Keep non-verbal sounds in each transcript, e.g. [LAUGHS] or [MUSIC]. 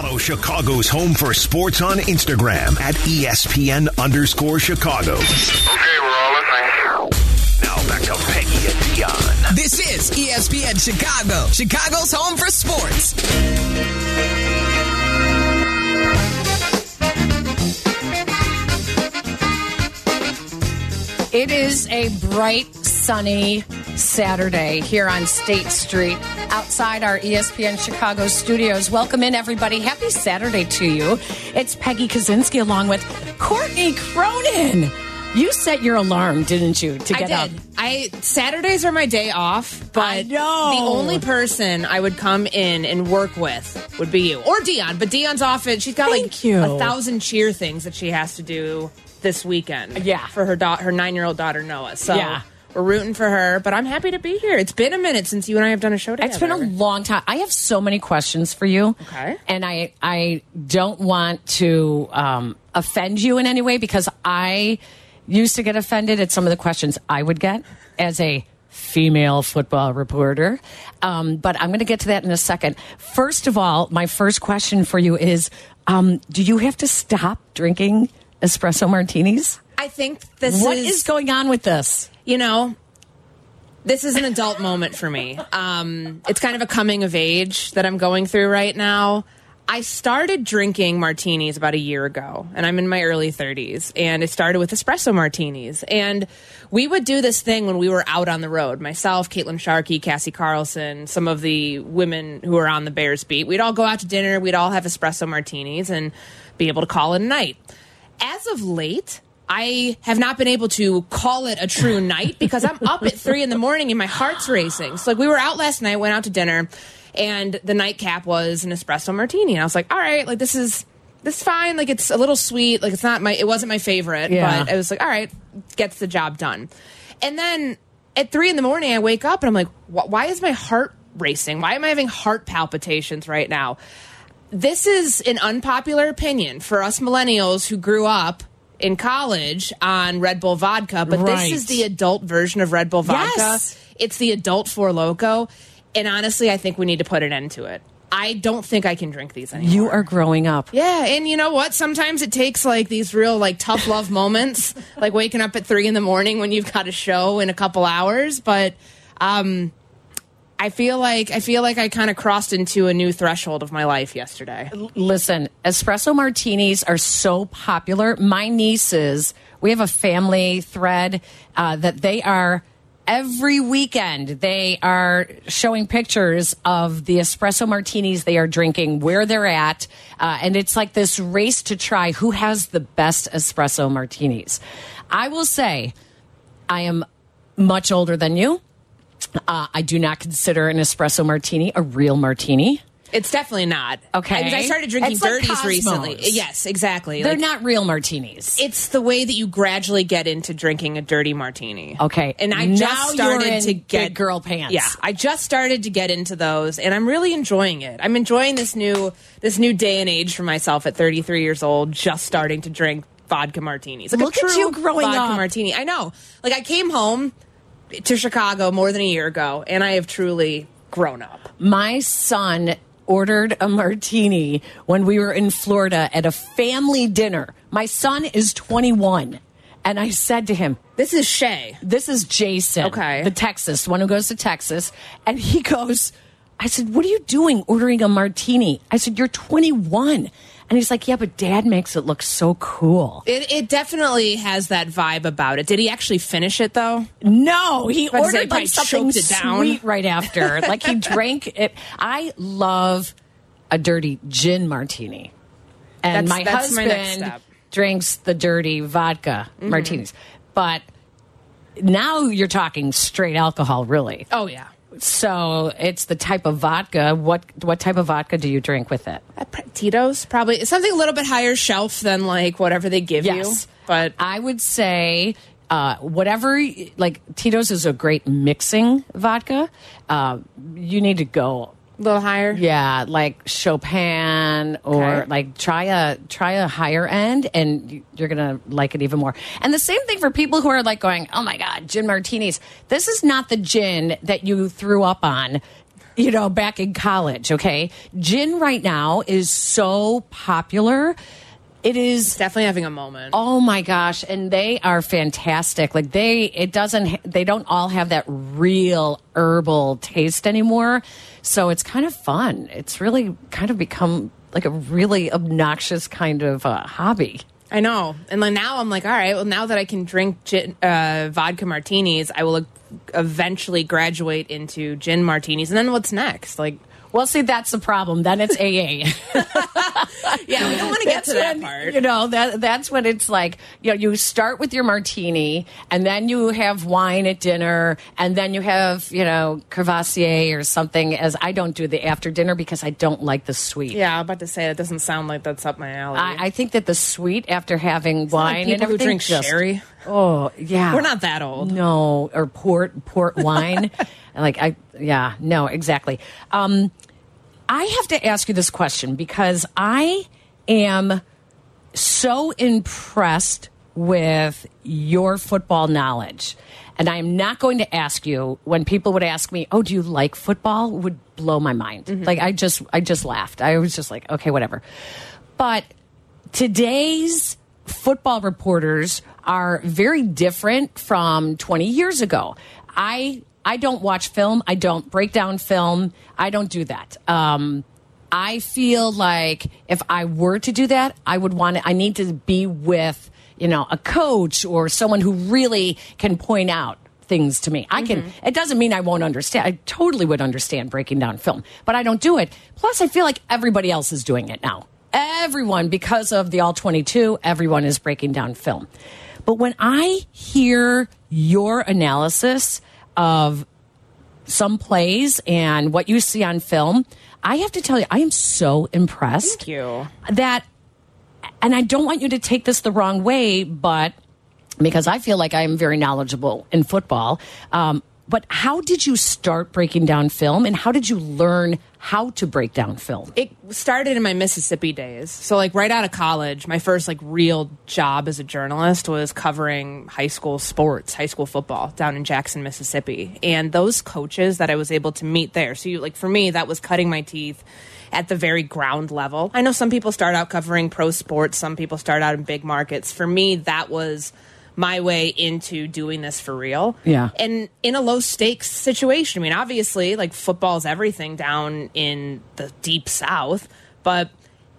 Follow Chicago's Home for Sports on Instagram at E ESPN underscore Chicago. Okay, we're all listening. Now back to Peggy and Dionne. This is ESPN Chicago, Chicago's home for sports. It is a bright, sunny Saturday here on State Street outside our ESPN Chicago studios. Welcome in, everybody. Happy Saturday to you. It's Peggy Kusinski along with Courtney Cronin. You set your alarm, didn't you, to I get did. up? I Saturdays are my day off, but I know. the only person I would come in and work with would be you or Dionne. But Dionne's off it. She's got Thank like you. a thousand cheer things that she has to do this weekend. Yeah. for her da- her nine year old daughter Noah. So Yeah. We're rooting for her. But I'm happy to be here. It's been a minute since you and I have done a show together. It's been a long time. I have so many questions for you. Okay. And I I don't want to um, offend you in any way because I used to get offended at some of the questions I would get as a female football reporter. Um, but I'm going to get to that in a second. First of all, my first question for you is um, Do you have to stop drinking espresso martinis? I think this What is is going on with this? You know, this is an adult moment for me. Um, it's kind of a coming of age that I'm going through right now. I started drinking martinis about a year ago, and I'm in my early 30s. And it started with espresso martinis. And we would do this thing when we were out on the road. Myself, Caitlin Sharkey, Cassie Carlson, some of the women who are on the Bears beat. We'd all go out to dinner. We'd all have espresso martinis and be able to call it a night. As of late, I have not been able to call it a true [LAUGHS] night because I'm up at three in the morning and my heart's racing. So like we were out last night, went out to dinner, and the nightcap was an espresso martini, and I was like, all right, like this is this is fine. Like it's a little sweet. Like it's not my it wasn't my favorite, Yeah. but I was like, all right, gets the job done. And then at three in the morning, I wake up and I'm like, why is my heart racing? Why am I having heart palpitations right now? this is an unpopular opinion for us millennials who grew up in college on Red Bull vodka, but Right. this is the adult version of Red Bull vodka. Yes. It's the adult Four Loco, and honestly, I think we need to put an end to it. I don't think I can drink these anymore. You are growing up. Yeah, and you know what? Sometimes it takes like these real like tough love [LAUGHS] moments, like waking up at three in the morning when you've got a show in a couple hours. But um, I feel like I feel like I kind of crossed into a new threshold of my life yesterday. Listen, espresso martinis are so popular. My nieces, we have a family thread uh, that they are every weekend. They are showing pictures of the espresso martinis they are drinking, where they're at, uh, and it's like this race to try who has the best espresso martinis. I will say, I am much older than you. Uh, I do not consider an espresso martini a real martini. It's definitely not. Okay. I, I started drinking It's dirties Cosmos. recently. Yes, exactly. They're Like, not real martinis. It's the way that you gradually get into drinking a dirty martini. Okay. And I Now just started to get girl pants. Yeah, I just started to get into those, and I'm really enjoying it. I'm enjoying this new this new day and age for myself at 33 years old, just starting to drink vodka martinis. Like Look a at you growing vodka up. martini. I know. Like I came home to Chicago more than a year ago, and I have truly grown up. My son ordered a martini when we were in Florida at a family dinner. My son is 21. And I said to him, This is Shay. This is Jason. Okay. The Texas, one who goes to Texas. And he goes, I said, What are you doing ordering a martini? I said, You're 21. And he's like, Yeah, but dad makes it look so cool. It, it definitely has that vibe about it. Did he actually finish it though? No, he ordered like something choked it down. sweet [LAUGHS] right after. like he drank it. I love a dirty gin martini, and That's- my that's my husband step. drinks the dirty vodka Mm-hmm. martinis. But now you're talking straight alcohol, really. Oh yeah. So it's the type of vodka. What what type of vodka do you drink with it? Uh, Tito's probably something a little bit higher shelf than like whatever they give you. But I would say uh, whatever, like Tito's is a great mixing vodka. Uh, you need to go a little higher. Yeah, like Chopin or Okay. like try a try a higher end and you- you're going to like it even more. And the same thing for people who are like going, "Oh my god, gin martinis. This is not the gin that you threw up on you know, back in college, okay? Gin right now is so popular. It is It's definitely having a moment. Oh my gosh, and they are fantastic. Like they it doesn't they don't all have that real herbal taste anymore. So it's kind of fun. It's really kind of become like a really obnoxious kind of uh, hobby. I know. And then now I'm like, all right, well, now that I can drink gin, uh, vodka martinis, I will eventually graduate into gin martinis. And then what's next? Like, Well, see, that's the problem. Then it's AA. [LAUGHS] yeah, we don't want to get to that when, part. You know, that that's when it's like, you know, you start with your martini and then you have wine at dinner and then you have, you know, Courvoisier or something as I don't do the after dinner because I don't like the sweet. yeah, I'm about to say, it doesn't sound like that's up my alley. I, I think that the sweet after having Like wine and people who everything drink just- sherry. Oh, yeah. We're not that old. No, or port port wine. [LAUGHS] like I yeah, no, exactly. Um I have to ask you this question because I am so impressed with your football knowledge. And I'm not going to ask you when people would ask me, "Oh, do you like football?" would blow my mind. Like I just I just laughed. I was just like, "Okay, whatever." But today's football reporters are very different from 20 years ago. I I don't watch film. I don't break down film. I don't do that. Um, I feel like if I were to do that, I would want to, I need to be with, you know, a coach or someone who really can point out things to me. I can, it doesn't mean I won't understand. I totally would understand breaking down film, but I don't do it. Plus, I feel like everybody else is doing it now. Everyone, because of the All 22, everyone is breaking down film. But when I hear your analysis of some plays and what you see on film, I have to tell you, I am so impressed Thank you. that, and I don't want you to take this the wrong way, but because I feel like I am very knowledgeable in football. Um, but how did you start breaking down film and how did you learn how to break down film? it started in my Mississippi days. So like right out of college, my first like real job as a journalist was covering high school sports, high school football down in Jackson, Mississippi. And those coaches that I was able to meet there. So you like for me that was cutting my teeth at the very ground level. I know some people start out covering pro sports, some people start out in big markets. For me that was my way into doing this for real. Yeah. And in a low stakes situation. I mean, obviously, like football's everything down in the deep south, but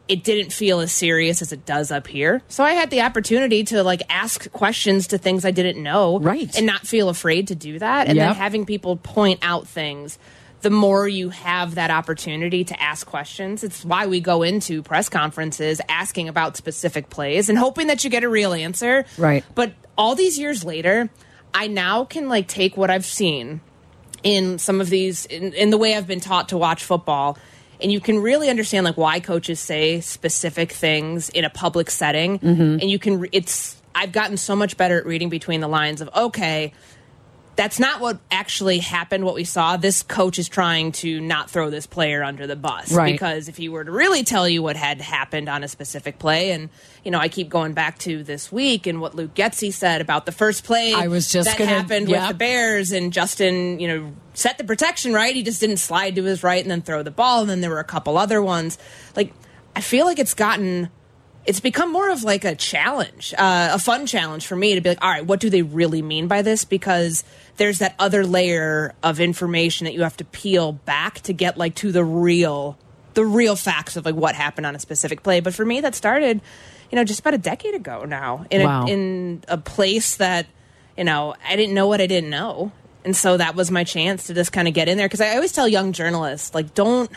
it didn't feel as serious as it does up here. So I had the opportunity to like ask questions to things I didn't know. Right. And not feel afraid to do that. And Yep. then having people point out things. The more you have that opportunity to ask questions, it's why we go into press conferences asking about specific plays and hoping that you get a real answer. Right. But all these years later, I now can like take what I've seen in some of these in, in the way I've been taught to watch football and you can really understand like why coaches say specific things in a public setting. Mm-hmm. And you can re- it's I've gotten so much better at reading between the lines of okay that's not what actually happened what we saw this coach is trying to not throw this player under the bus Right. because if he were to really tell you what had happened on a specific play and you know I keep going back to this week and what Luke Getsy said about the first play I was just that gonna- happened with the Bears and Justin, you know, set the protection right. He just didn't slide to his right and then throw the ball. And then there were a couple other ones. Like, I feel like it's gotten, it's become more of like a challenge, uh, a fun challenge for me to be like, all right, what do they really mean by this? Because there's that other layer of information that you have to peel back to get like to the real, the real facts of like what happened on a specific play. But for me, that started, you know, just about a decade ago now in Wow. a, in a place that you know, I didn't know what I didn't know. And so that was my chance to just kind of get in there. Because I always tell young journalists, like, don't,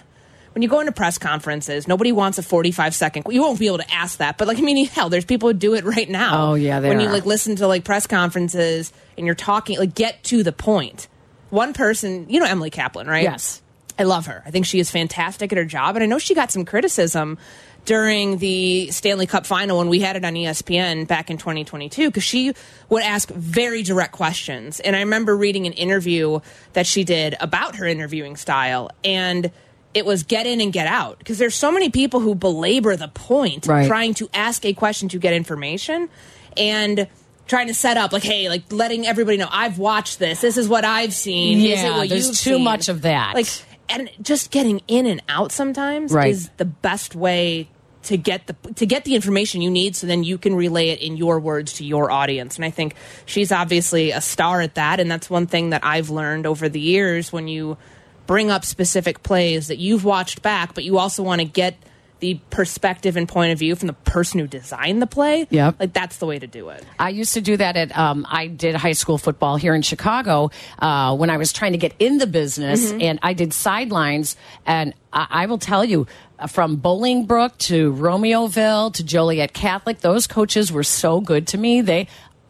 when you go into press conferences, nobody wants a 45 second, you won't be able to ask that. But like, I mean, [LAUGHS] hell, there's people who do it right now. Oh, yeah, When you are. like listen to like press conferences and you're talking, like, get to the point. One person, you know, Emily Kaplan, right? Yes. I love her. I think she is fantastic at her job. And I know she got some criticism during the Stanley Cup final when we had it on ESPN back in 2022 because she would ask very direct questions. And I remember reading an interview that she did about her interviewing style. And it was get in and get out because there's so many people who belabor the point Right. trying to ask a question to get information. And trying to set up like hey like letting everybody know i've watched this this is what i've seen Yeah, what there's too seen? much of that. like and just getting in and out sometimes Right. is the best way to get the to get the information you need so then you can relay it in your words to your audience and i think she's obviously a star at that and that's one thing that i've learned over the years when you bring up specific plays that you've watched back but you also want to get the perspective and point of view from the person who designed the play Yeah, like that's the way to do it I used to do that at, um, I did high school football here in Chicago uh, when I was trying to get in the business, and I did sidelines. And I, I will tell you, from Bolingbrook to Romeoville to Joliet Catholic, those coaches were so good to me. They,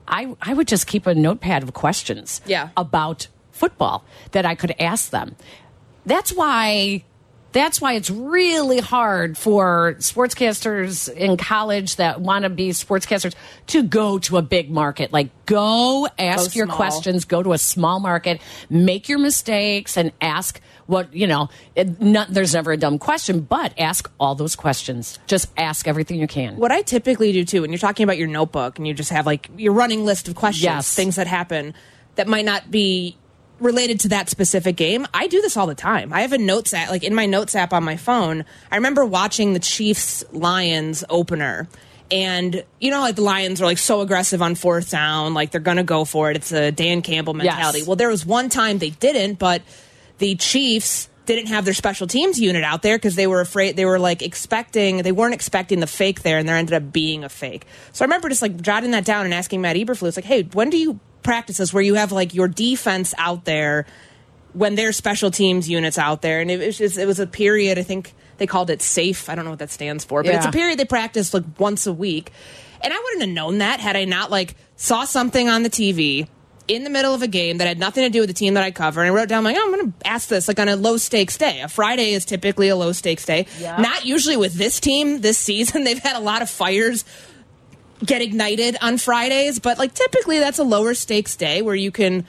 I, I would just keep a notepad of questions Yeah. about football that I could ask them. That's why that's why it's really hard for sportscasters in college that want to be sportscasters to go to a big market. Like, go ask Go your small. questions, go to a small market, make your mistakes, and ask what, you know, it, not, there's never a dumb question, but ask all those questions. Just ask everything you can. what I typically do too, when you're talking about your notebook and you just have like your running list of questions, Yes. things that happen that might not be related to that specific game. I do this all the time. I have a notes app, like in my notes app on my phone. I remember watching the Chiefs Lions opener. And you know, like the Lions are like so aggressive on fourth down, like they're gonna go for it. It's a Dan Campbell mentality. Yes. Well, there was one time they didn't, but the Chiefs didn't have their special teams unit out there because they were afraid they were like expecting they weren't expecting the fake there and there ended up being a fake so i remember just like jotting that down and asking matt eberflus like hey when do you practice this where you have like your defense out there when there's special teams units out there and it was just it was a period i think they called it safe i don't know what that stands for but it's a period they practiced like once a week and i wouldn't have known that had i not like saw something on the tv in the middle of a game that had nothing to do with the team that I cover, and I wrote down like, oh, I'm going to ask this like on a low stakes day. A Friday is typically a low stakes day. Not usually with this team this [LAUGHS] season. They've had a lot of fires get ignited on Fridays, but like typically that's a lower stakes day where you can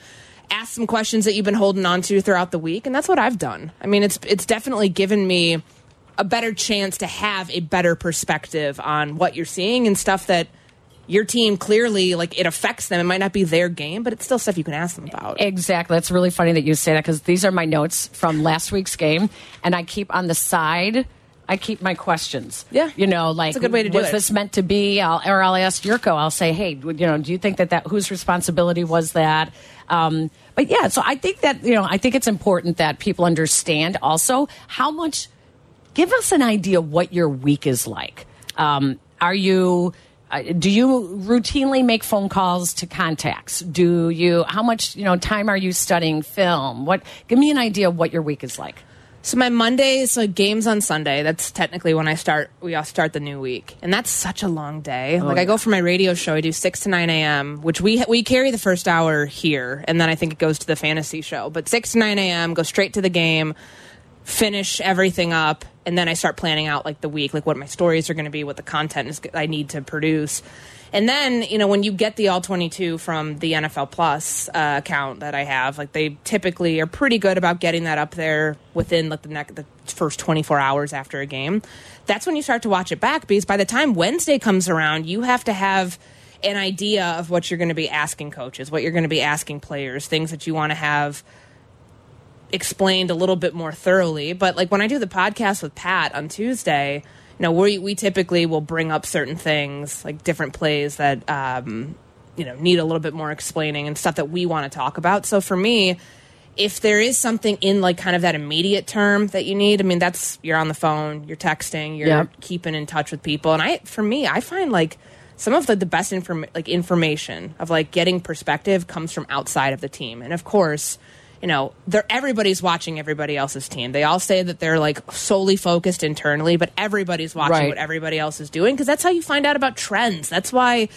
ask some questions that you've been holding on to throughout the week, and that's what I've done. I mean, it's it's definitely given me a better chance to have a better perspective on what you're seeing and stuff that your team clearly like it affects them. It might not be their game, but it's still stuff you can ask them about. Exactly. That's really funny that you say that because these are my notes from last week's game, and I keep on the side. I keep my questions. Yeah. you know, like That's a good way to do was it. this meant to be? I'll, or I'll ask Yurko. I'll say, hey, you know, do you think that that whose responsibility was that? Um, but yeah, so I think that you know, I think it's important that people understand also how much. Give us an idea what your week is like. Um, are you? Uh, do you routinely make phone calls to contacts? Do you? How much you know time are you studying film? What? Give me an idea of what your week is like. So my Monday Mondays, like games on Sunday. That's technically when I start. We all start the new week, and that's such a long day. Oh, like I go for my radio show. I do six to nine a.m., which we we carry the first hour here, and then I think it goes to the fantasy show. But six to nine a.m. go straight to the game, finish everything up, and then I start planning out like the week, like what my stories are going to be, what the content is I need to produce. And then, you know, when you get the all 22 from the NFL Plus uh, account that I have, like they typically are pretty good about getting that up there within like the, next, the first 24 hours after a game. That's when you start to watch it back because by the time Wednesday comes around, you have to have an idea of what you're going to be asking coaches, what you're going to be asking players, things that you want to have explained a little bit more thoroughly. But like when I do the podcast with Pat on Tuesday, you know, we we typically will bring up certain things like different plays that um, you know need a little bit more explaining and stuff that we want to talk about. So for me. If there is something in like kind of that immediate term that you need, I mean, that's you're on the phone, you're texting, you're Yep. keeping in touch with people, and I, for me, I find like some of the, the best inform- like information of like getting perspective comes from outside of the team, and of course, you know, they're everybody's watching everybody else's team. They all say that they're like solely focused internally, but everybody's watching Right. what everybody else is doing because that's how you find out about trends. That's why.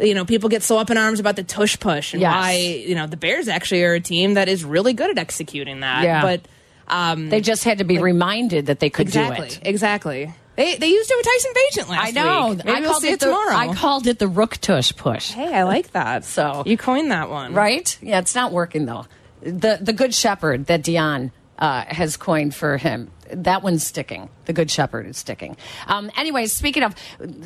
You know, people get so up in arms about the tush push and Yes. why you know the Bears actually are a team that is really good at executing that. Yeah. But um, They just had to be reminded that they could exactly, do it. exactly. They they used it with Tyson Bagent last year. I know. week. Maybe I we'll see it it the, tomorrow. I called it the Rook Tush push. Hey, I like that. So- you coined that one, Right? Yeah, it's not working though. The the Good Shepherd that Dionne uh, has coined for him. That one's sticking. The Good Shepherd is sticking. Um, anyways, speaking of,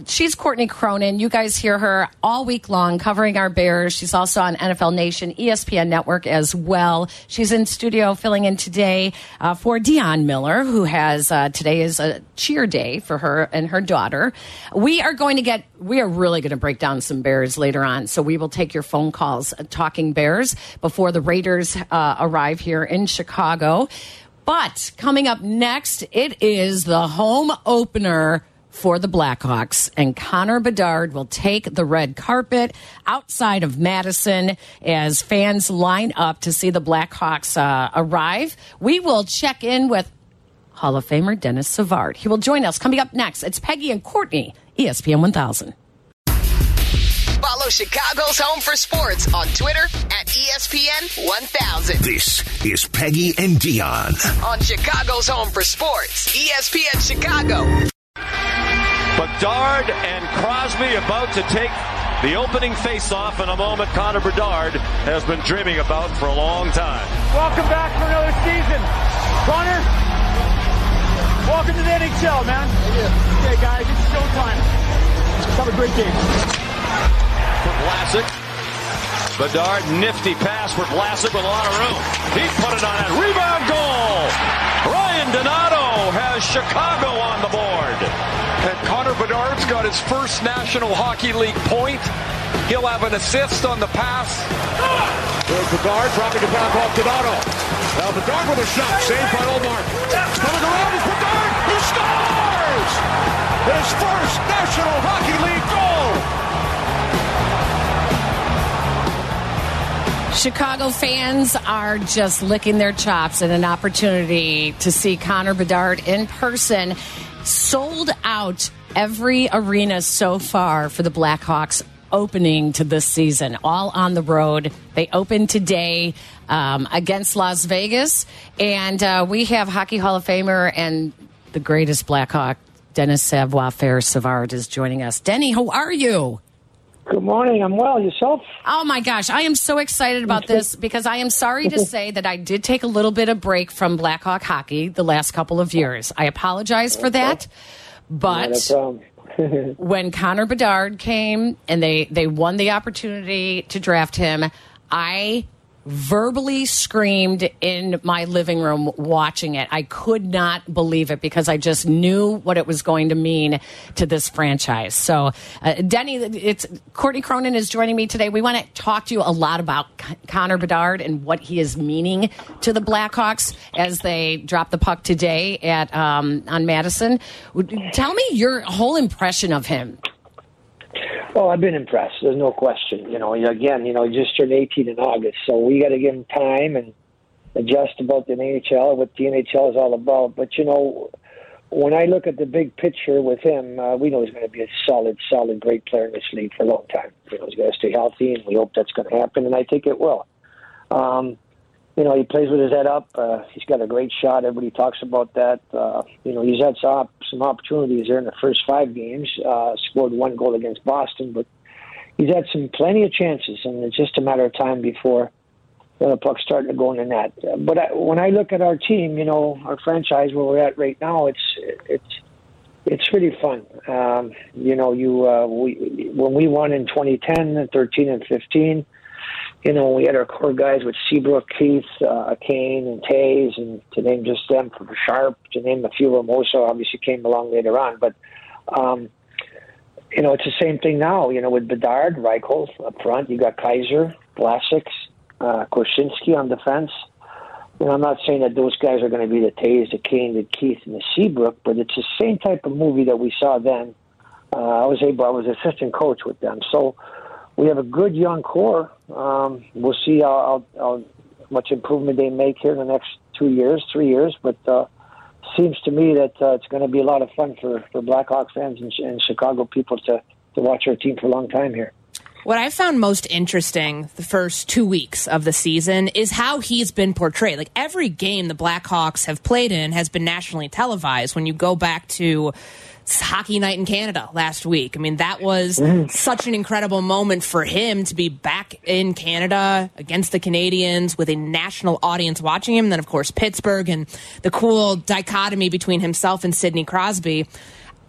she's Courtney Cronin. You guys hear her all week long covering our Bears. She's also on NFL Nation, ESPN Network as well. She's in studio filling in today uh, for Dionne Miller, who has uh, today is a cheer day for her and her daughter. We are going to get, we are really going to break down some Bears later on. So we will take your phone calls uh, talking Bears before the Raiders uh, arrive here in Chicago. But coming up next, it is the home opener for the Blackhawks, and Connor Bedard will take the red carpet outside of Madison as fans line up to see the Blackhawks uh, arrive. We will check in with Hall of Famer Denis Savard. He will join us coming up next. It's Peggy and Courtney, ESPN 1000. Follow Chicago's Home for Sports on Twitter at ESPN 1000. This is Peggy and Dionne. On Chicago's Home for Sports, ESPN Chicago. Bedard and Crosby about to take the opening face-off in a moment Connor Bedard has been dreaming about for a long time. Welcome back for another season. Connor, welcome to the NHL, man. Okay, guys, it's showtime. Have a great game. For Vlasic. Bedard, nifty pass for Vlasic with a lot of room. He put it on that rebound goal. Ryan Donato has Chicago on the board. And Connor Bedard's got his first National Hockey League point. He'll have an assist on the pass. There's Bedard dropping the back off Donato. Now Bedard with a shot, saved by Ullmark. Coming around is Bedard, he scores! His first National Hockey League goal! Chicago fans are just licking their chops at an opportunity to see Connor Bedard in person. Sold out every arena so far for the Blackhawks opening to this season, all on the road. They open today um, against Las Vegas. And uh, we have Hockey Hall of Famer and the greatest Blackhawk, Denis Savoir Faire Savard, is joining us. Denny, how are you? Good morning. I'm well. Yourself? Oh my gosh, I am so excited about this because I am sorry to say that I did take a little bit of break from Blackhawk hockey the last couple of years. I apologize for that. But Not a problem. [LAUGHS] when Connor Bedard came and they they won the opportunity to draft him, I verbally screamed in my living room watching it. I could not believe it because I just knew what it was going to mean to this franchise. So, uh, Denny, it's Courtney Cronin is joining me today. We want to talk to you a lot about Con- Connor Bedard and what he is meaning to the Blackhawks as they drop the puck today at um, on Madison. Tell me your whole impression of him. Well, I've been impressed. There's no question. You know, again, you know, he just turned 18 in August, so we got to give him time and adjust about the NHL, what the NHL is all about. But you know, when I look at the big picture with him, uh, we know he's going to be a solid, solid, great player in this league for a long time. You know, he's got to stay healthy, and we hope that's going to happen, and I think it will. Um, you know, he plays with his head up. Uh, he's got a great shot. Everybody talks about that. Uh, you know, he's had some, some opportunities there in the first five games. Uh, scored one goal against Boston, but he's had some plenty of chances, and it's just a matter of time before the puck's starting to go in the net. Uh, but I, when I look at our team, you know, our franchise where we're at right now, it's it's it's really fun. Um, you know, you uh, we when we won in 2010 and 13 and 15 you know, we had our core guys with Seabrook, Keith, uh, Kane, and Toews, and to name just them, from Sharp, to name a few, Ramosa obviously came along later on. But, um, you know, it's the same thing now, you know, with Bedard, Reichel up front. You got Kaiser, Vlasic, uh, Korchinski on defense. You know, I'm not saying that those guys are going to be the Toews, the Kane, the Keith, and the Seabrook, but it's the same type of movie that we saw then. Uh, I was able, I was assistant coach with them. So, we have a good young core. Um, we'll see how, how, how much improvement they make here in the next two years, three years. But uh, seems to me that uh, it's going to be a lot of fun for, for Blackhawks fans and, and Chicago people to, to watch our team for a long time here. What I found most interesting the first two weeks of the season is how he's been portrayed. Like every game the Blackhawks have played in has been nationally televised. When you go back to hockey night in Canada last week. I mean, that was mm. such an incredible moment for him to be back in Canada against the Canadiens with a national audience watching him. Then, of course, Pittsburgh and the cool dichotomy between himself and Sidney Crosby.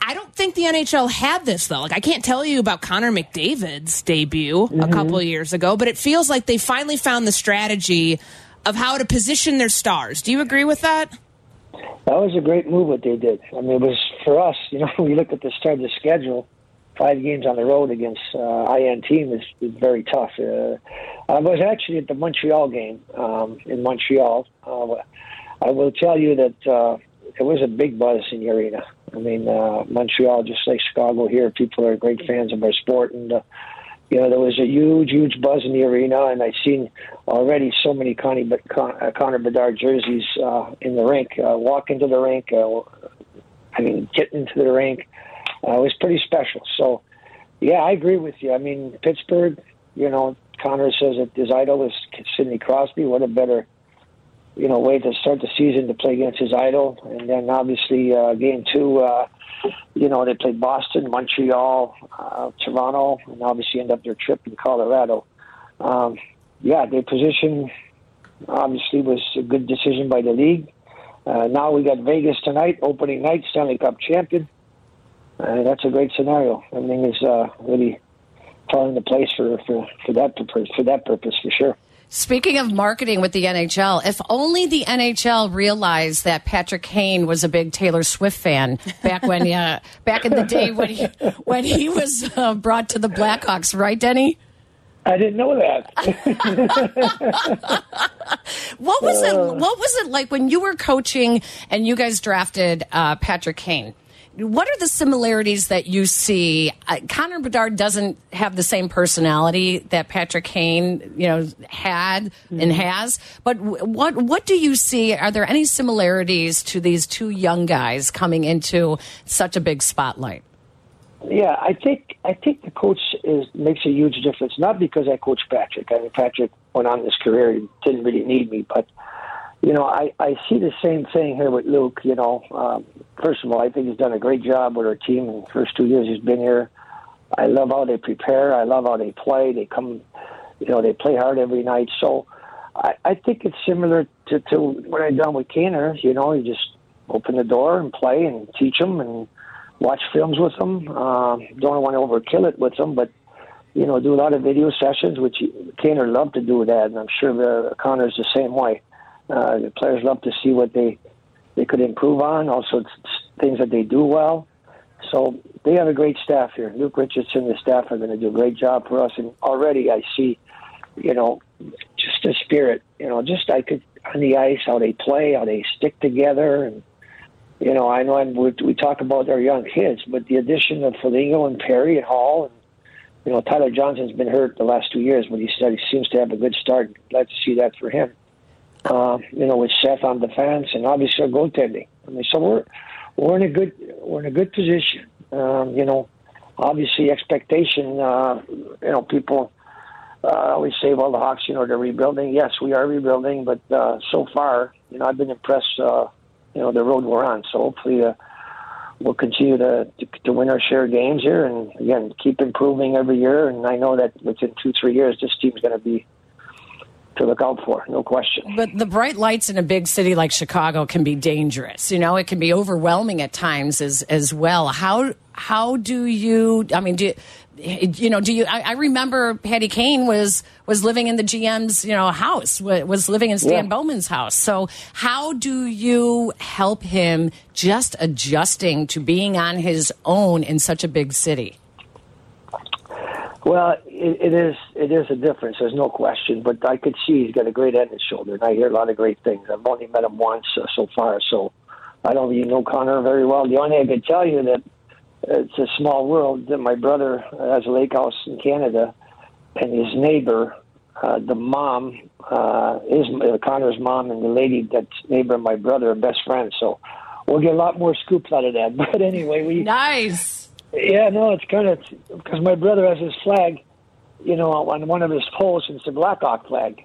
I don't think the NHL had this though. Like I can't tell you about Connor McDavid's debut mm-hmm. a couple of years ago, but it feels like they finally found the strategy of how to position their stars. Do you agree with that? That was a great move what they did. I mean, it was for us. You know, [LAUGHS] when you look at the start of the schedule, five games on the road against uh, IN team is, is very tough. Uh, I was actually at the Montreal game um, in Montreal. Uh, I will tell you that uh, it was a big buzz in the arena. I mean, uh, Montreal, just like Chicago here, people are great fans of our sport, and uh, you know there was a huge, huge buzz in the arena, and I've seen already so many Connie, Con, uh, Connor Bedard jerseys uh, in the rink. Uh, walk into the rink, uh, I mean, get into the rink. Uh, it was pretty special. So, yeah, I agree with you. I mean, Pittsburgh, you know, Connor says that his idol is Sidney Crosby. What a better you know, way to start the season to play against his idol. And then obviously uh, game two, uh, you know, they played Boston, Montreal, uh, Toronto, and obviously end up their trip in Colorado. Um, yeah, their position obviously was a good decision by the league. Uh, now we got Vegas tonight, opening night, Stanley Cup champion. Uh, that's a great scenario. Everything is uh, really falling into place for, for, for that for that purpose for sure. Speaking of marketing with the NHL, if only the NHL realized that Patrick Kane was a big Taylor Swift fan back when, uh, back in the day when he when he was uh, brought to the Blackhawks, right, Denny? I didn't know that. [LAUGHS] what was it? Uh. What was it like when you were coaching and you guys drafted uh, Patrick Kane? What are the similarities that you see? Uh, Connor Bedard doesn't have the same personality that Patrick Kane, you know, had mm -hmm. and has. But what what do you see? Are there any similarities to these two young guys coming into such a big spotlight? Yeah, I think I think the coach is makes a huge difference. Not because I coach Patrick. I mean, Patrick went on his career; he didn't really need me, but you know, I, I see the same thing here with Luke. You know, um, first of all, I think he's done a great job with our team in the first two years he's been here. I love how they prepare. I love how they play. They come, you know, they play hard every night. So I, I think it's similar to, to what I've done with Kaner. You know, you just open the door and play and teach them and watch films with them. Uh, don't want to overkill it with them, but you know, do a lot of video sessions, which Kaner loved to do that, and I'm sure the Connor's the same way. Uh, the players love to see what they they could improve on, also things that they do well. So they have a great staff here. Luke Richardson and the staff are going to do a great job for us. And already I see, you know, just the spirit. You know, just I could on the ice how they play, how they stick together, and you know, I know I'm, we, talk about our young kids, but the addition of Foligno and Perry and Hall, and you know, Tyler Johnson's been hurt the last two years, but he said he seems to have a good start. Glad to see that for him uh, you know, with Seth on defense and obviously goaltending. I mean, so we're we're in a good we're in a good position. Um, you know, obviously expectation. Uh, you know, people uh, always say, "Well, the Hawks, you know, they're rebuilding." Yes, we are rebuilding, but uh, so far, you know, I've been impressed. Uh, you know, the road we're on. So hopefully, uh, we'll continue to, to to win our share of games here, and again, keep improving every year. And I know that within two, three years, this team's going to be to look out for, no question. But the bright lights in a big city like Chicago can be dangerous. You know, it can be overwhelming at times as as well. How how do you? I mean, do you, you know? Do you? I, I remember Patty Kane was was living in the GM's you know house, was living in Stan yeah. Bowman's house. So how do you help him just adjusting to being on his own in such a big city? Well, it, it is it is a difference. There's no question. But I could see he's got a great head and shoulder, and I hear a lot of great things. I've only met him once uh, so far, so I don't even know Connor very well. The only thing I can tell you that it's a small world. That my brother has a lake house in Canada, and his neighbor, uh, the mom, uh, is uh, Connor's mom, and the lady that's neighbor of my brother are best friends. So we'll get a lot more scoops out of that. [LAUGHS] But anyway, we nice yeah, no, it's kind of because my brother has his flag, you know, on one of his poles, it's the Blackhawk flag.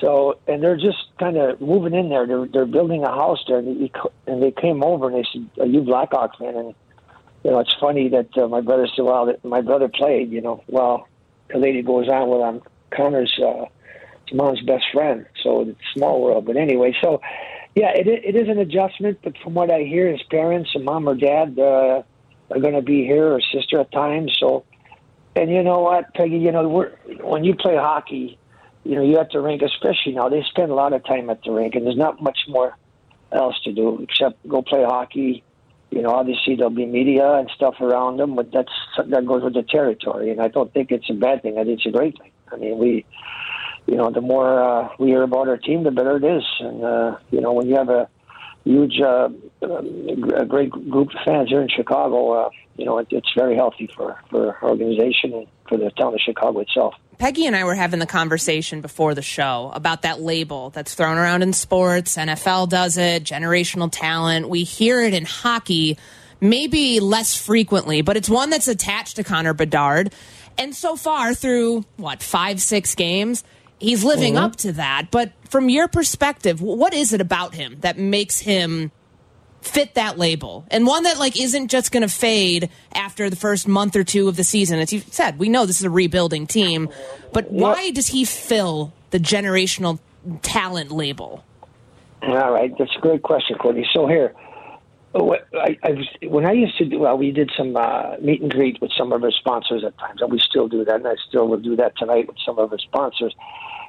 So, and they're just kind of moving in there. They're they're building a house there, and, he, and they came over and they said, "Are you Blackhawks fan?" And you know, it's funny that uh, my brother said, "Well, that my brother played." You know, well, the lady goes on, "Well, I'm Connor's uh, mom's best friend." So it's small world. But anyway, so yeah, it it is an adjustment. But from what I hear, his parents and mom or dad uh, are going to be here, or sister at times. So, and you know what, Peggy? You know, we're, when you play hockey you know, you at the rink, especially now, they spend a lot of time at the rink, and there's not much more else to do except go play hockey. You know, obviously there'll be media and stuff around them, but that's that goes with the territory, and I don't think it's a bad thing. I think it's a great thing. I mean, we, you know, the more uh, we hear about our team, the better it is, and uh, you know, when you have a huge, uh, a great group of fans here in Chicago, uh, you know, it, it's very healthy for for our organization and for the town of Chicago itself. Peggy and I were having the conversation before the show about that label that's thrown around in sports. NFL does it, generational talent. We hear it in hockey, maybe less frequently, but it's one that's attached to Connor Bedard. And so far, through what, five, six games, he's living Mm-hmm. up to that. But from your perspective, what is it about him that makes him fit that label and one that like isn't just going to fade after the first month or two of the season as you said we know this is a rebuilding team but why does he fill the generational talent label All right, that's a great question, Courtney. So here, what- I, I was, when I used to do, well, we did some uh, meet and greet with some of our sponsors at times, and we still do that, and I still will do that tonight with some of our sponsors.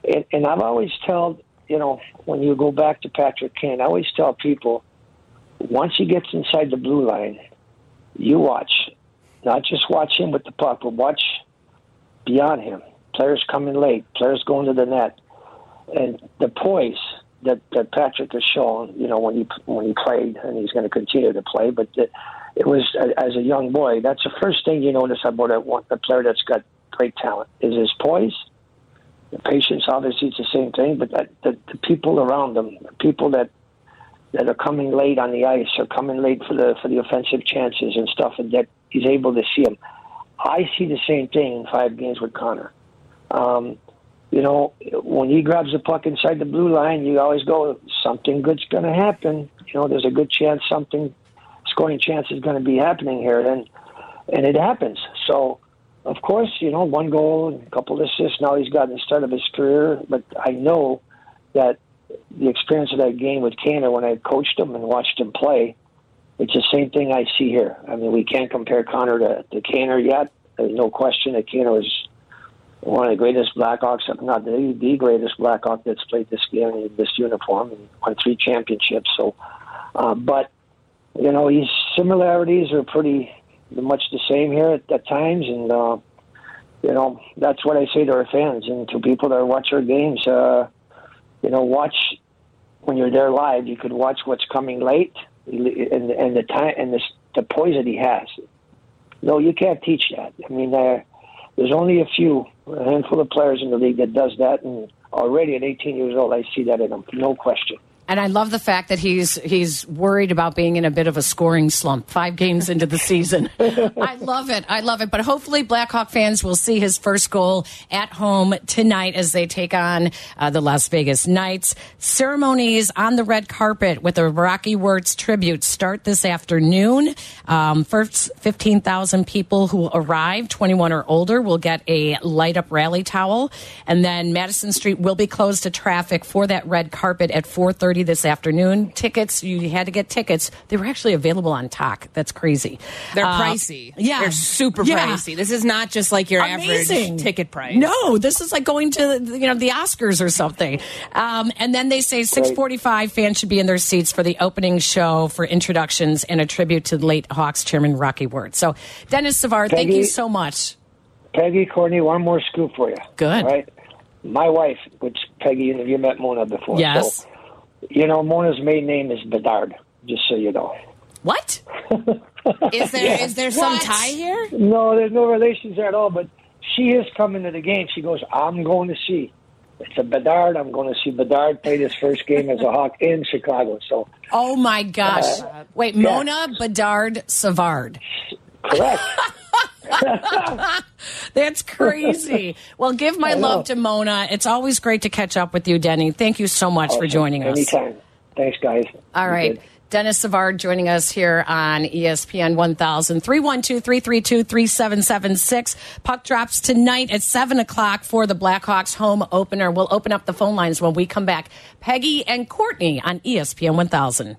And, and I've always told, you know, when you go back to Patrick Kane, I always tell people, once he gets inside the blue line, you watch, not just watch him with the puck, but watch beyond him. Players coming late, players going to the net, and the poise that, that Patrick has shown, you know, when he when he played, and he's going to continue to play. But the, it was as a young boy. That's the first thing you notice about a, a player that's got great talent is his poise. The patience, obviously, it's the same thing. But that, the, the people around them, the people that that are coming late on the ice, or coming late for the for the offensive chances and stuff, and that he's able to see them. I see the same thing in five games with Connor. Um, you know, when he grabs the puck inside the blue line, you always go, something good's going to happen. You know, there's a good chance something scoring chance is going to be happening here, and and it happens. So, of course, you know, one goal, and a couple of assists. Now he's gotten the start of his career, but I know that the experience of that game with Kaner when I coached him and watched him play, it's the same thing I see here. I mean, we can't compare Connor to, to Kaner yet. There's no question that Kaner is one of the greatest Blackhawks, if not the, the greatest Blackhawk that's played this game in this uniform and won three championships. So, uh, but you know, his similarities are pretty much the same here at, at times, and uh, you know that's what I say to our fans and to people that watch our games. Uh, you know, watch when you're there live. You could watch what's coming late, and and the time and the the poise that he has. No, you can't teach that. I mean, uh, there's only a few, a handful of players in the league that does that, and already at 18 years old, I see that in him, no question. And I love the fact that he's he's worried about being in a bit of a scoring slump five games into the season. [LAUGHS] I love it. I love it. But hopefully, Blackhawk fans will see his first goal at home tonight as they take on uh, the Las Vegas Knights. Ceremonies on the red carpet with a Rocky Wirtz tribute start this afternoon. Um, first 15,000 people who arrive, 21 or older, will get a light up rally towel. And then Madison Street will be closed to traffic for that red carpet at 4:30 this afternoon. Tickets, you had to get tickets. They were actually available on Talk. That's crazy. they're Uh, pricey Yeah, they're super Yeah. pricey this is not just like your Amazing. average ticket price No, this is like going to you know the Oscars or something. Um, and then they say six forty-five fans should be in their seats for the opening show for introductions and a tribute to the late Hawks chairman Rocky Wirtz. So, Denis Savard, thank you so much. Peggy, Courtney, one more scoop for you. Good. All right. My wife, which Peggy, you you met Mona before. Yes. So, you know, Mona's maiden name is Bedard, just so you know. What? [LAUGHS] is there is there some What? tie here No, there's no relations there at all, but she is coming to the game. She goes, I'm going to see. It's a Bedard. I'm going to see Bedard play his first game as a Hawk in Chicago. So, Oh my gosh! Uh, Wait, yeah. Mona Bedard Savard. correct. [LAUGHS] [LAUGHS] That's crazy. well, give my love to Mona. It's always great to catch up with you, Denny. Thank you so much for joining us. Anytime. Thanks, guys. All right. Denis Savard joining us here on ESPN 1000. 312 332 3776. Puck drops tonight at 7 o'clock for the Blackhawks home opener. We'll open up the phone lines when we come back. Peggy and Courtney on ESPN 1000.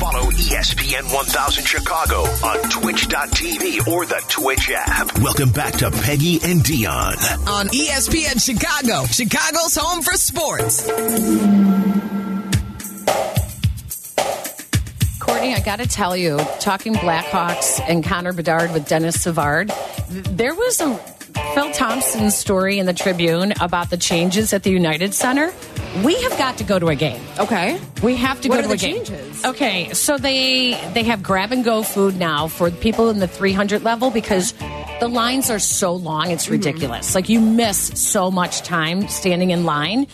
Follow ESPN 1000 Chicago on twitch.tv or the Twitch app. Welcome back to Peggy and Dionne. on ESPN Chicago, Chicago's home for sports. Courtney, I got to tell you, talking Blackhawks and Connor Bedard with Denis Savard, there was a Phil Thompson story in the Tribune about the changes at the United Center. We have got to go to a game. Okay. We have to What go to the a game. changes? Okay, so they they have grab and go food now for people in the 300 level because the lines are so long, it's ridiculous. Like you miss so much time standing in line.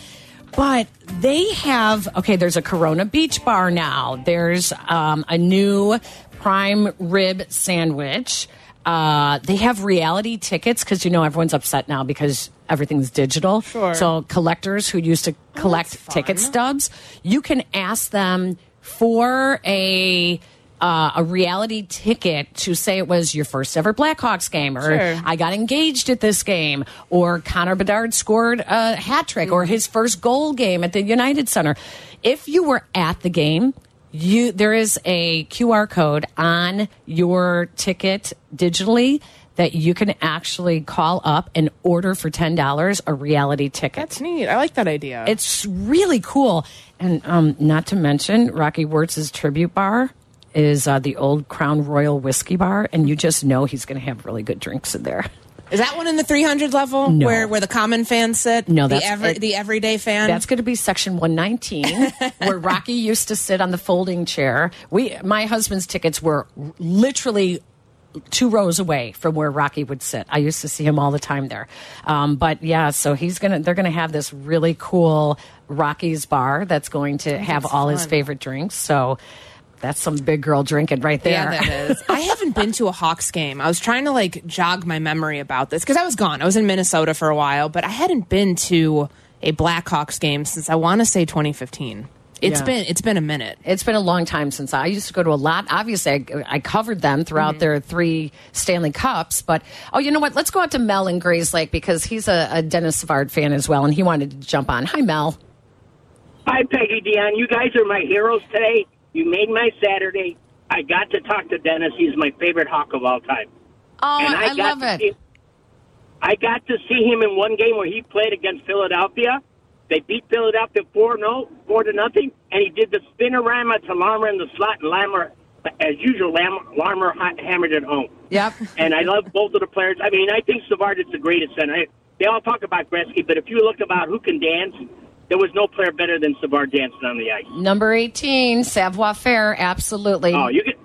But they have okay. There's a Corona Beach Bar now. There's um, a new prime rib sandwich. Uh, they have reality tickets because you know everyone's upset now because everything's digital. Sure. So collectors who used to collect ticket stubs, you can ask them for a. Uh, a reality ticket to say it was your first ever Blackhawks game, or Sure. I got engaged at this game, or Connor Bedard scored a hat trick, or his first goal game at the United Center. If you were at the game, you there is a QR code on your ticket digitally that you can actually call up and order for ten dollars a reality ticket. That's neat. I like that idea. It's really cool. And um, not to mention, Rocky Wirtz's tribute bar is uh, the old Crown Royal Whiskey Bar, and you just know he's going to have really good drinks in there. Is that one in the 300 level No. where where the common fans sit? No, the every, it- the everyday fan. That's going to be section 119, [LAUGHS] where Rocky used to sit on the folding chair. We, my husband's tickets were literally two rows away from where Rocky would sit. I used to see him all the time there. Um, but yeah, so he's gonna they're gonna have this really cool Rocky's bar that's going to have all his favorite drinks. So that's some big girl drinking right there. Yeah, that is. I [LAUGHS] haven't been to a Hawks game. I was trying to like jog my memory about this because I was gone. I was in Minnesota for a while, but I hadn't been to a Blackhawks game since I want to say 2015. It's Yeah. been it's been a minute. It's been a long time since I used to go to a lot. Obviously, I, I covered them throughout Mm-hmm. their three Stanley Cups. But oh, you know what? Let's go out to Mel in Grayslake because he's a, a Denis Savard fan as well, and he wanted to jump on. Hi, Mel. Hi, Peggy Dionne. You guys are my heroes today. You made my Saturday. I got to talk to Dennis. He's my favorite Hawk of all time. Oh, And I, got love it. see- I got to see him in one game where he played against Philadelphia. They beat Philadelphia four no four to nothing, and he did the spinorama to Larmer in the slot, and Larmer, as usual, Lam- Larmer ha- hammered it home. Yep. and I love both of the players. I mean, I think Savard is the greatest center. I, they all talk about Gretzky, but if you look about who can dance, there was no player better than Savard dancing on the ice. Number 18, Savoir Faire. Absolutely. Oh, you get,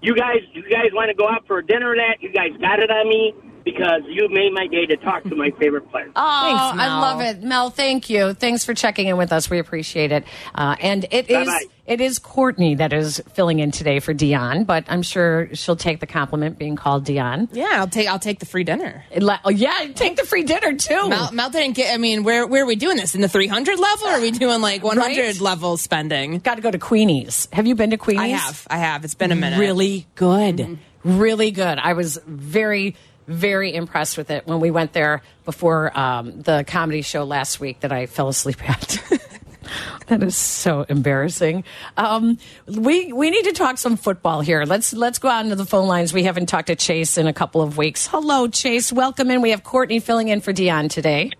you guys, you guys want to go out for a dinner? Or that you guys got it on me because you made my day to talk to my [LAUGHS] favorite player. Oh, Thanks, I love it, Mel. Thank you. Thanks for checking in with us. We appreciate it. Uh, and it is Bye-bye. it is Courtney that is filling in today for Dionne, but I'm sure she'll take the compliment being called Dionne. Yeah, I'll take I'll take the free dinner. It oh, yeah, take the free dinner too. Mel, Mel didn't get. I mean, where where are we doing this in the 300 level? Or are we doing like 100 Right? level spending? Got to go to Queenie's. Have you been to Queenie's? I have. I have. It's been a minute. Really good. Mm-hmm. Really good. I was very, very impressed with it when we went there before um, the comedy show last week that I fell asleep at. [LAUGHS] that is so embarrassing. Um, we we need to talk some football here. Let's let's go out into the phone lines. We haven't talked to Chase in a couple of weeks. Hello, Chase. Welcome in. We have Courtney filling in for Dionne today.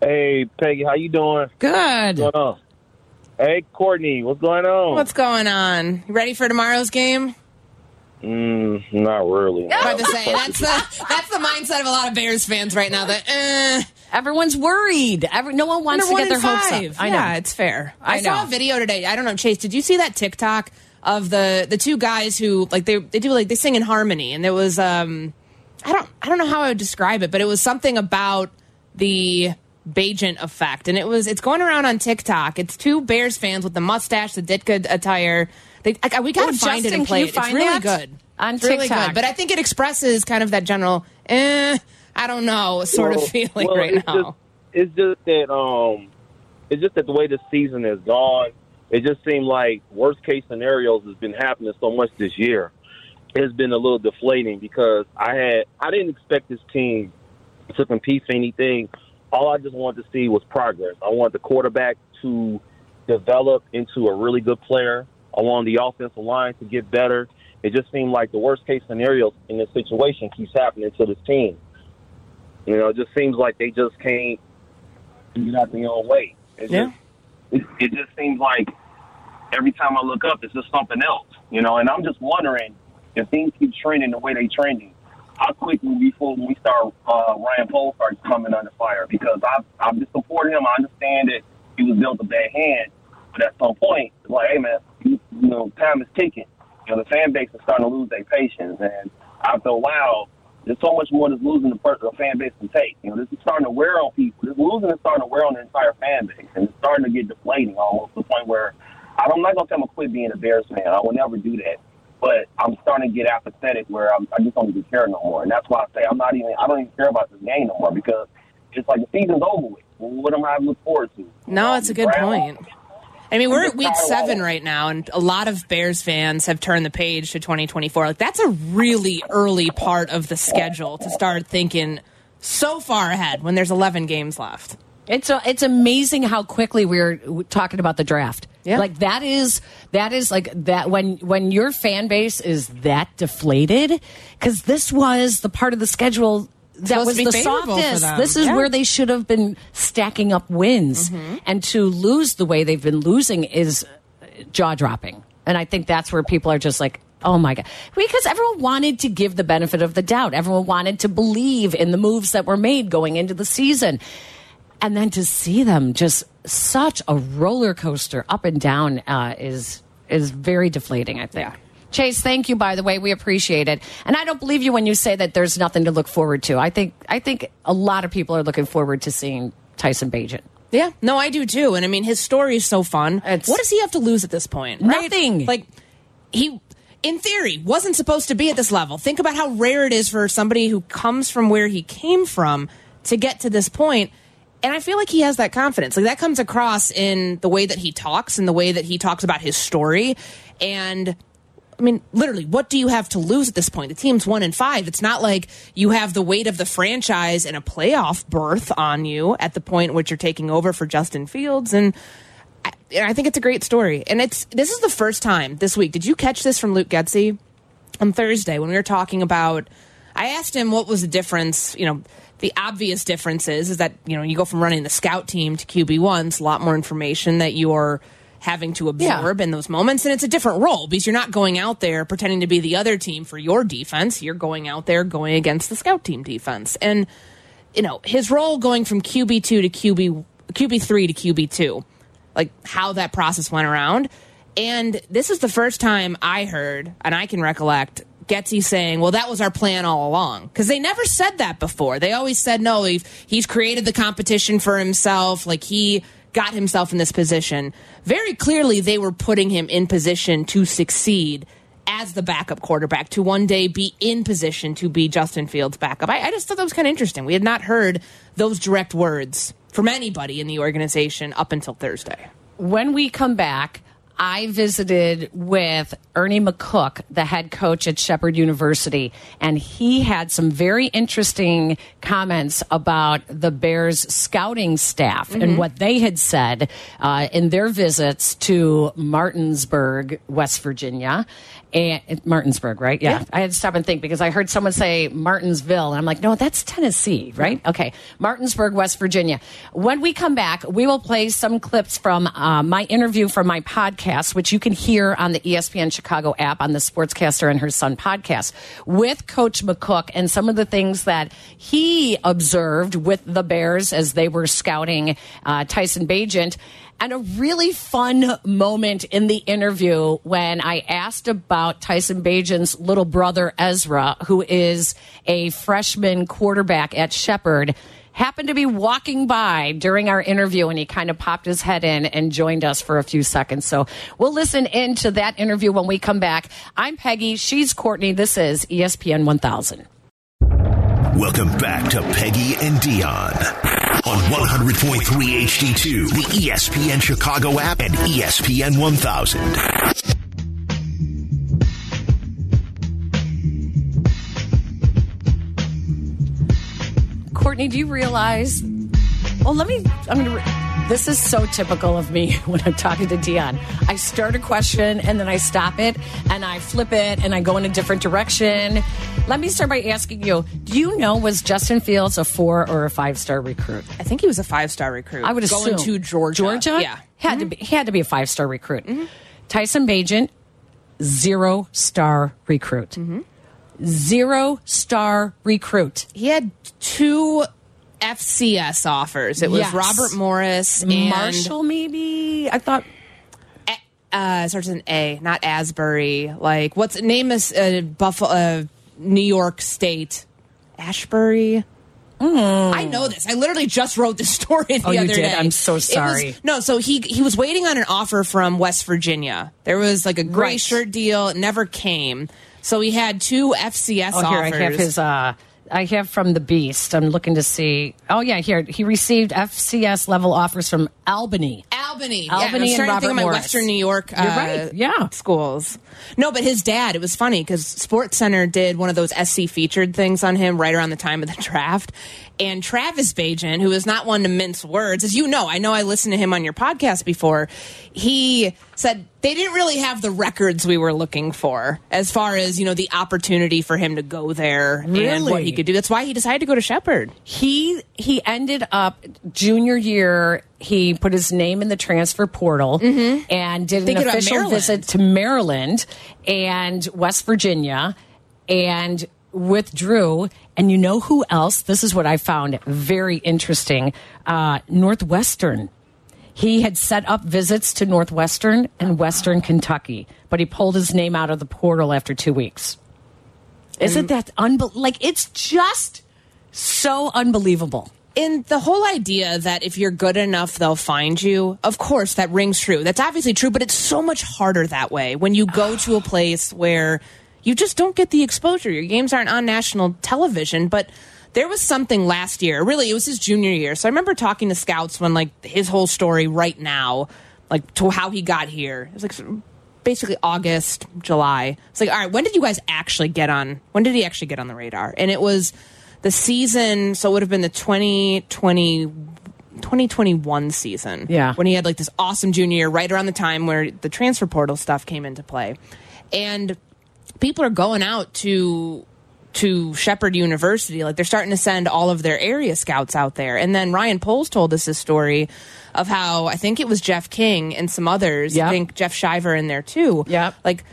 Hey, Peggy, how you doing? Good. What's going on? Hey, Courtney, what's going on? What's going on? You ready for tomorrow's game? Mm, not really. Hard to say. That's the that's the mindset of a lot of Bears fans right now. That eh, Everyone's worried. Every, no one wants they're to get their in hopes five. up. I know. It's fair. I I, saw a video today. I don't know, Chase. Did you see that TikTok of the the two guys who like they they do like they sing in harmony, and there was um I don't I don't know how I would describe it, but it was something about the Bagent effect, and it was it's going around on TikTok. It's two Bears fans with the mustache, the Ditka attire. They, I, we gotta Oh, find Justin, it and can play it. It's really that? good. on It's really TikTok. good. But I think it expresses kind of that general, eh, I don't know, sort Well- of feeling well, right it's now. Just, it's just that um, it's just that the way the season is gone. It just seemed like worst case scenarios has been happening so much this year. It's been a little deflating because I had I didn't expect this team to compete for anything. All I just wanted to see was progress. I wanted the quarterback to develop into a really good player. I wanted the offensive line to get better. It just seemed like the worst case scenarios in this situation keeps happening to this team. You know, it just seems like they just can't get out their own way. It Yeah. just it, it just seems like every time I look up, it's just something else. You know, and I'm just wondering if things keep trending the way they're trending, how quickly before we start uh, Ryan Poles starts coming under fire because I've I've just supported him. I understand that he was dealt a bad hand, but at some point, it's like, hey man, you, know, time is ticking. You know, the fan base is starting to lose their patience, and after a while, there's so much more that's losing the, per- the fan base can take. You know, this is starting to wear on people. This losing is starting to wear on the entire fan base, and it's starting to get deflating almost to the point where I'm not gonna tell them to quit being a Bears fan. I will never do that. But I'm starting to get apathetic where I'm, I just don't even care no more, and that's why I say I'm not even. I don't even care about this game no more because it's like the season's over with. What am I to look forward to? No, it's a good point. I mean, we're at week seven right now, and a lot of Bears fans have turned the page to 2024. Like, that's a really early part of the schedule to start thinking so far ahead when there's 11 games left. It's a, it's amazing how quickly we're talking about the draft. Yeah. Like that is that is like that when when your fan base is that deflated because this was the part of the schedule that was the softest. This is Yeah. where they should have been stacking up wins, and to lose the way they've been losing is jaw dropping. And I think that's where people are just like, oh my God. Because everyone wanted to give the benefit of the doubt. Everyone wanted to believe in the moves that were made going into the season. And then to see them just such a roller coaster up and down uh, is is very deflating, I think. Chase, thank you. By the way, we appreciate it, and I don't believe you when you say that there's nothing to look forward to. I think I think a lot of people are looking forward to seeing Tyson Bagent. Yeah, no, I do too. And I mean, his story is so fun. It's- what does he have to lose at this point? right? Nothing. Like, he, in theory, wasn't supposed to be at this level. Think about how rare it is for somebody who comes from where he came from to get to this point. And I feel like he has that confidence. Like, that comes across in the way that he talks and the way that he talks about his story. And I mean, literally, what do you have to lose at this point? The team's one and five. It's not like you have the weight of the franchise and a playoff berth on you at the point in which you're taking over for Justin Fields. And I, and I think it's a great story. And it's this is the first time this week. Did you catch this from Luke Getsy on Thursday when we were talking about? I asked him what was the difference. You know, the obvious difference is, is that you know you go from running the scout team to QB one. It's a lot more information that you're having to absorb in those moments. And it's a different role because you're not going out there pretending to be the other team for your defense. You're going out there going against the scout team defense. And, you know, his role going from QB2 to QB, QB3 to QB2, like how that process went around. And this is the first time I heard, and I can recollect, Getsy saying, well, that was our plan all along. Because they never said that before. They always said, no, he's, he's created the competition for himself. Like he got himself in this position. Very clearly, they were putting him in position to succeed as the backup quarterback, to one day be in position to be Justin Fields' backup. I, I just thought that was kind of interesting. We had not heard those direct words from anybody in the organization up until Thursday. When we come back, I visited with Ernie McCook, the head coach at Shepherd University, and he had some very interesting comments about the Bears scouting staff and what they had said uh, in their visits to Martinsburg, West Virginia. And Martinsburg, right? Yeah. I had to stop and think because I heard someone say Martinsville, and I'm like, no, that's Tennessee, right? Okay. Martinsburg, West Virginia. When we come back, we will play some clips from uh, my interview from my podcast, which you can hear on the ESPN Chicago app on the Sportscaster and Her Son podcast with Coach McCook and some of the things that he observed with the Bears as they were scouting uh, Tyson Bagent. And a really fun moment in the interview when I asked about Tyson Bagent's little brother, Ezra, who is a freshman quarterback at Shepherd. Happened to be walking by during our interview and he kind of popped his head in and joined us for a few seconds. So we'll listen into that interview when we come back. I'm Peggy. She's Courtney. This is ESPN 1000. Welcome back to Peggy and Dionne on 100.3 HD2, the ESPN Chicago app, and ESPN 1000. Courtney, do you realize? Well, let me. I'm gonna. This is so typical of me [LAUGHS] when I'm talking to Dionne. I start a question and then I stop it and I flip it and I go in a different direction. Let me start by asking you: Do you know was Justin Fields a four or a five star recruit? I think he was a five star recruit. I would assume going to Georgia. Georgia, yeah. had to be he had to be a five star recruit. Mm-hmm. Tyson Bagent, zero star recruit. Mm-hmm. Zero star recruit. He had two FCS offers. It was Yes. Robert Morris and Marshall, maybe. I thought uh, starts an A, not Asbury. Like what's name is uh, Buffalo, uh, New York State, Ashbury. I know this. I literally just wrote this [LAUGHS] story the. Oh, you other did? day. I'm so It was- sorry. no, so he he was waiting on an offer from West Virginia. There was like a gray Right. shirt deal. It never came. So he had two FCS Oh, here offers. I have his. Uh, I have from the Beast. I'm looking to see. Oh yeah, here he received FCS level offers from Albany. Albany. Albany yeah, I and trying to Robert think of my Morris. Western New York. Uh, You're right. Yeah. schools. No, but his dad. It was funny because Sports Center did one of those SC featured things on him right around the time of the [LAUGHS] draft. And Travis Bagent, who is not one to mince words, as you know, I know I listened to him on your podcast before. He said they didn't really have the records we were looking for as far as you know the opportunity for him to go there and what he could do. That's why he decided to go to Shepherd. He he ended up junior year. He put his name in the transfer portal mm-hmm. and did Thinking an official visit to Maryland and West Virginia, and withdrew. And you know who else? This is what I found very interesting. Uh, Northwestern. He had set up visits to Northwestern and Western Kentucky, but he pulled his name out of the portal after two weeks. Isn't that unbelievable? Like, it's just so unbelievable. And the whole idea that if you're good enough, they'll find you, of course, that rings true. That's obviously true, but it's so much harder that way when you go to a [SIGHS] place where you just don't get the exposure. Your games aren't on national television, but there was something last year. Really, it was his junior year. So I remember talking to scouts when, like, his whole story right now, like, to how he got here. It was like basically August, July. It's like, all right, when did you guys actually get on? When did he actually get on the radar? And it was the season, so it would have been the 2020, 2021 season. Yeah. When he had like this awesome junior year, right around the time where the transfer portal stuff came into play. And people are going out to to Shepherd University. Like they're starting to send all of their area scouts out there. And then Ryan Poles told us this story of how I think it was Jeff King and some others. Yep. I think Jeff Shiver in there too. Yeah. Like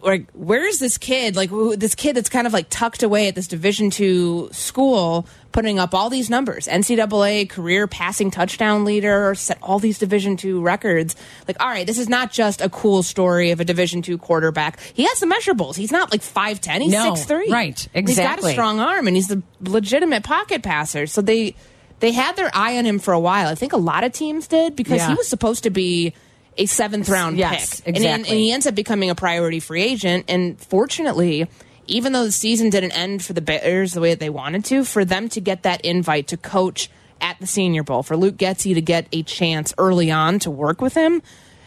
like where is this kid like who, this kid that's kind of like tucked away at this division two school putting up all these numbers? Ncaa career passing touchdown leader set all these division two records. Like all right this is not just a cool story of a division two quarterback. He has the measurables. He's not like 5'10 he's No, 6'3 right, exactly. he's got a strong arm and he's a legitimate pocket passer. So they they had their eye on him for a while. I think a lot of teams did because Yeah. he was supposed to be a seventh round Yes, pick and, then- exactly. and he ends up becoming a priority free agent. And fortunately, even though the season didn't end for the Bears the way that they wanted to, for them to get that invite to coach at the Senior Bowl, for Luke Getsy to get a chance early on to work with him,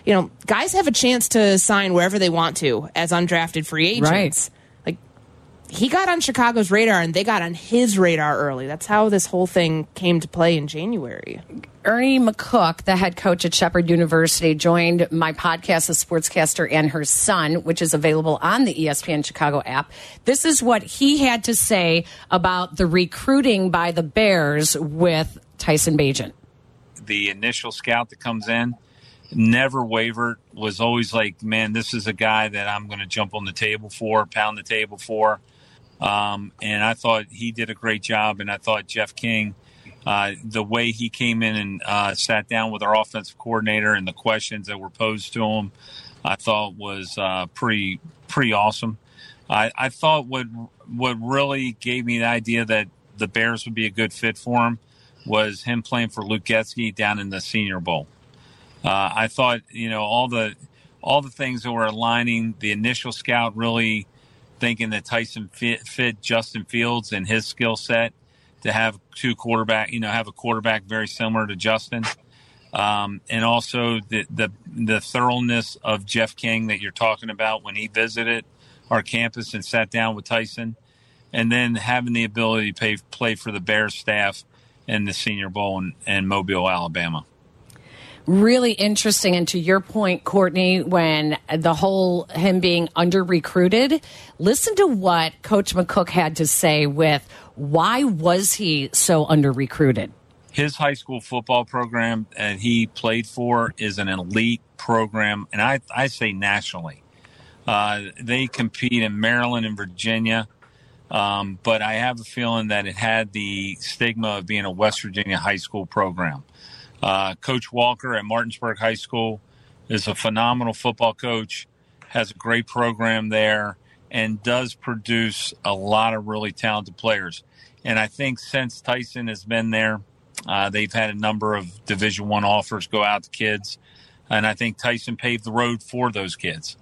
you know, guys have a chance to sign wherever they want to as undrafted free agents. Right. Like he got on Chicago's radar and they got on his radar early. That's how this whole thing came to play in January. Ernie McCook, the head coach at Shepherd University, joined my podcast, The Sportscaster and Her Son, which is available on the E ESPN Chicago app. This is what he had to say about the recruiting by the Bears with Tyson Bagent. the initial scout that comes in never wavered was always like man this is a guy that i'm going to jump on the table for pound the table for um, and i thought he did a great job and i thought jeff king uh, the way he came in and uh, sat down with our offensive coordinator and the questions that were posed to him i thought was uh, pretty pretty awesome I, I thought what what really gave me the idea that the bears would be a good fit for him was him playing for Luke Getsy down in the Senior Bowl. Uh, I thought, you know, all the all the things that were aligning. The initial scout really thinking that Tyson fit, fit Justin Fields and his skill set to have two quarterback, you know, have a quarterback very similar to Justin. Um, and also the, the the thoroughness of Jeff King that you're talking about when he visited our campus and sat down with Tyson, and then having the ability to pay, play for the Bears staff in the Senior Bowl in, in Mobile, Alabama really interesting. And to your point, Courtney, when the whole him being under recruited, listen to what Coach McCook had to say with why was he so under recruited? His high school football program that he played for is an elite program, and I, I say nationally. Uh, they compete in Maryland and Virginia, um, but I have a feeling that it had the stigma of being a West Virginia high school program. Uh, coach Walker at Martinsburg High School is a phenomenal football coach, has a great program there, and does produce a lot of really talented players. And I think since Tyson has been there, uh, they've had a number of Division One offers go out to kids, and I think Tyson paved the road for those kids.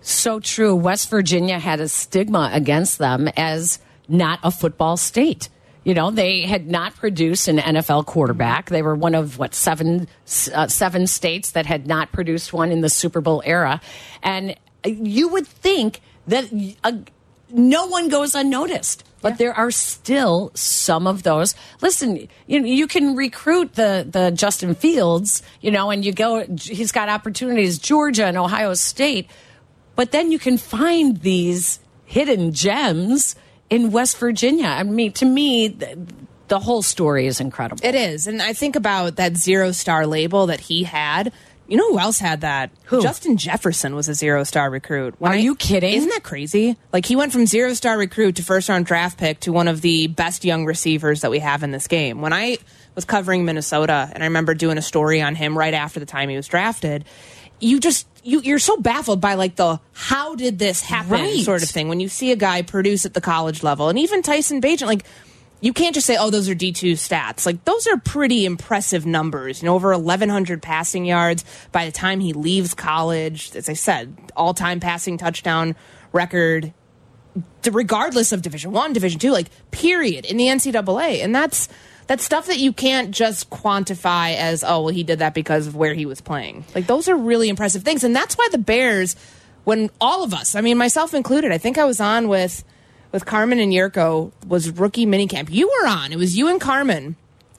So true. West Virginia had a stigma against them as not a football state. You know, they had not produced an NFL quarterback. They were one of what seven uh, seven states that had not produced one in the Super Bowl era, and you would think that uh, no one goes unnoticed. But yeah. there are still some of those. Listen, you you can recruit the the Justin Fields, you know, and you go. He's got opportunities, Georgia and Ohio State, but then you can find these hidden gems in West Virginia. I mean, to me, the, the whole story is incredible. It is. And I think about that zero star label that he had. You know who else had that? Who? Justin Jefferson was a zero star recruit. When Are I, you kidding? Isn't that crazy? Like he went from zero star recruit to first round draft pick to one of the best young receivers that we have in this game. When I was covering Minnesota and I remember doing a story on him right after the time he was drafted, you just you you're so baffled by like the how did this happen right. sort of thing when you see a guy produce at the college level. And even Tyson Bagent like you can't just say oh those are D2 stats. Like those are pretty impressive numbers. You know over 1100 passing yards by the time he leaves college. As I said all-time passing touchdown record regardless of division 1 division 2 like period in the NCAA and that's that's stuff that you can't just quantify as oh well he did that because of where he was playing. Like those are really impressive things. And that's why the bears when all of us i mean myself included i think i was on with with carmen and jurko was rookie minicamp. You were on. It was you and carmen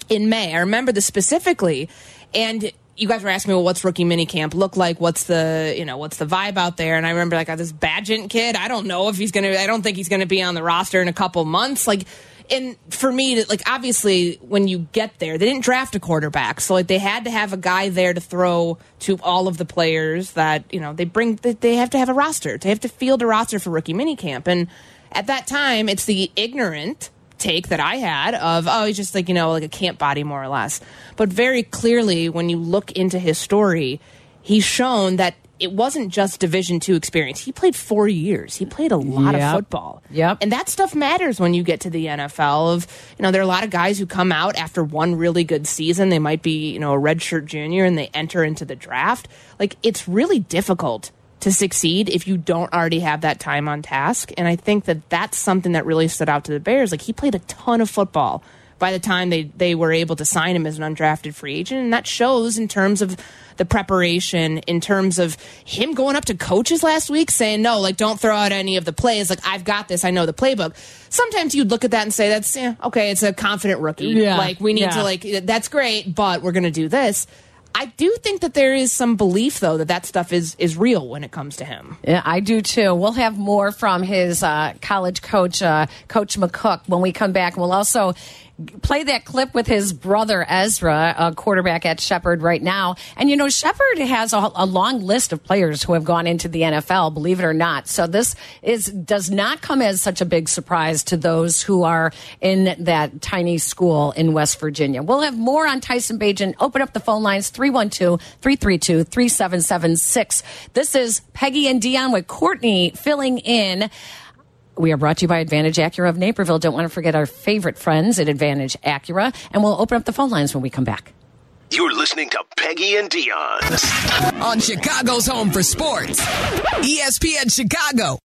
in may. I remember this specifically. And you guys were asking me, well, what's rookie minicamp look like? What's the, you know, what's the vibe out there? And I remember like, this Bagent kid, I don't know if he's to, I don't think he's to be on the roster in a couple months. Like, and for me, to like obviously, when you get there, they didn't draft a quarterback, so like they had to have a guy there to throw to all of the players that you know they bring. They have to have a roster. They have to field a roster for rookie minicamp, and at that time, it's the ignorant take that I had of oh he's just like you know like a camp body more or less, but very clearly when you look into his story, he's shown that it wasn't just Division two experience. He played four years. He played a lot yep. of football. Yep. And that stuff matters when you get to the NFL. Of you know, there are a lot of guys who come out after one really good season. They might be you know a redshirt junior and they enter into the draft. Like it's really difficult to succeed if you don't already have that time on task. And I think that that's something that really stood out to the Bears. Like he played a ton of football by the time they, they were able to sign him as an undrafted free agent. And that shows in terms of the preparation, in terms of him going up to coaches last week saying, no, like, don't throw out any of the plays. Like, I've got this. I know the playbook. Sometimes you'd look at that and say, that's, yeah, okay, it's a confident rookie. Yeah. Like, we need yeah. to, like, that's great, but we're going to do this. I do think that there is some belief, though, that that stuff is is real when it comes to him. Yeah, I do too. We'll have more from his uh, college coach, uh, Coach McCook, when we come back. We'll also play that clip with his brother Ezra, a quarterback at Shepherd right now. And you know, Shepherd has a, a, long list of players who have gone into the NFL, believe it or not. So this is does not come as such a big surprise to those who are in that tiny school in West Virginia. We'll have more on Tyson Bagent. Open up the phone lines 312-332-3776. This is Peggy and Dionne with Courtney filling in We are brought to you by Advantage Acura of Naperville. Don't want to forget our favorite friends at Advantage Acura. And we'll open up the phone lines when we come back. You're listening to Peggy and Dionne. On Chicago's Home for Sports, ESPN Chicago.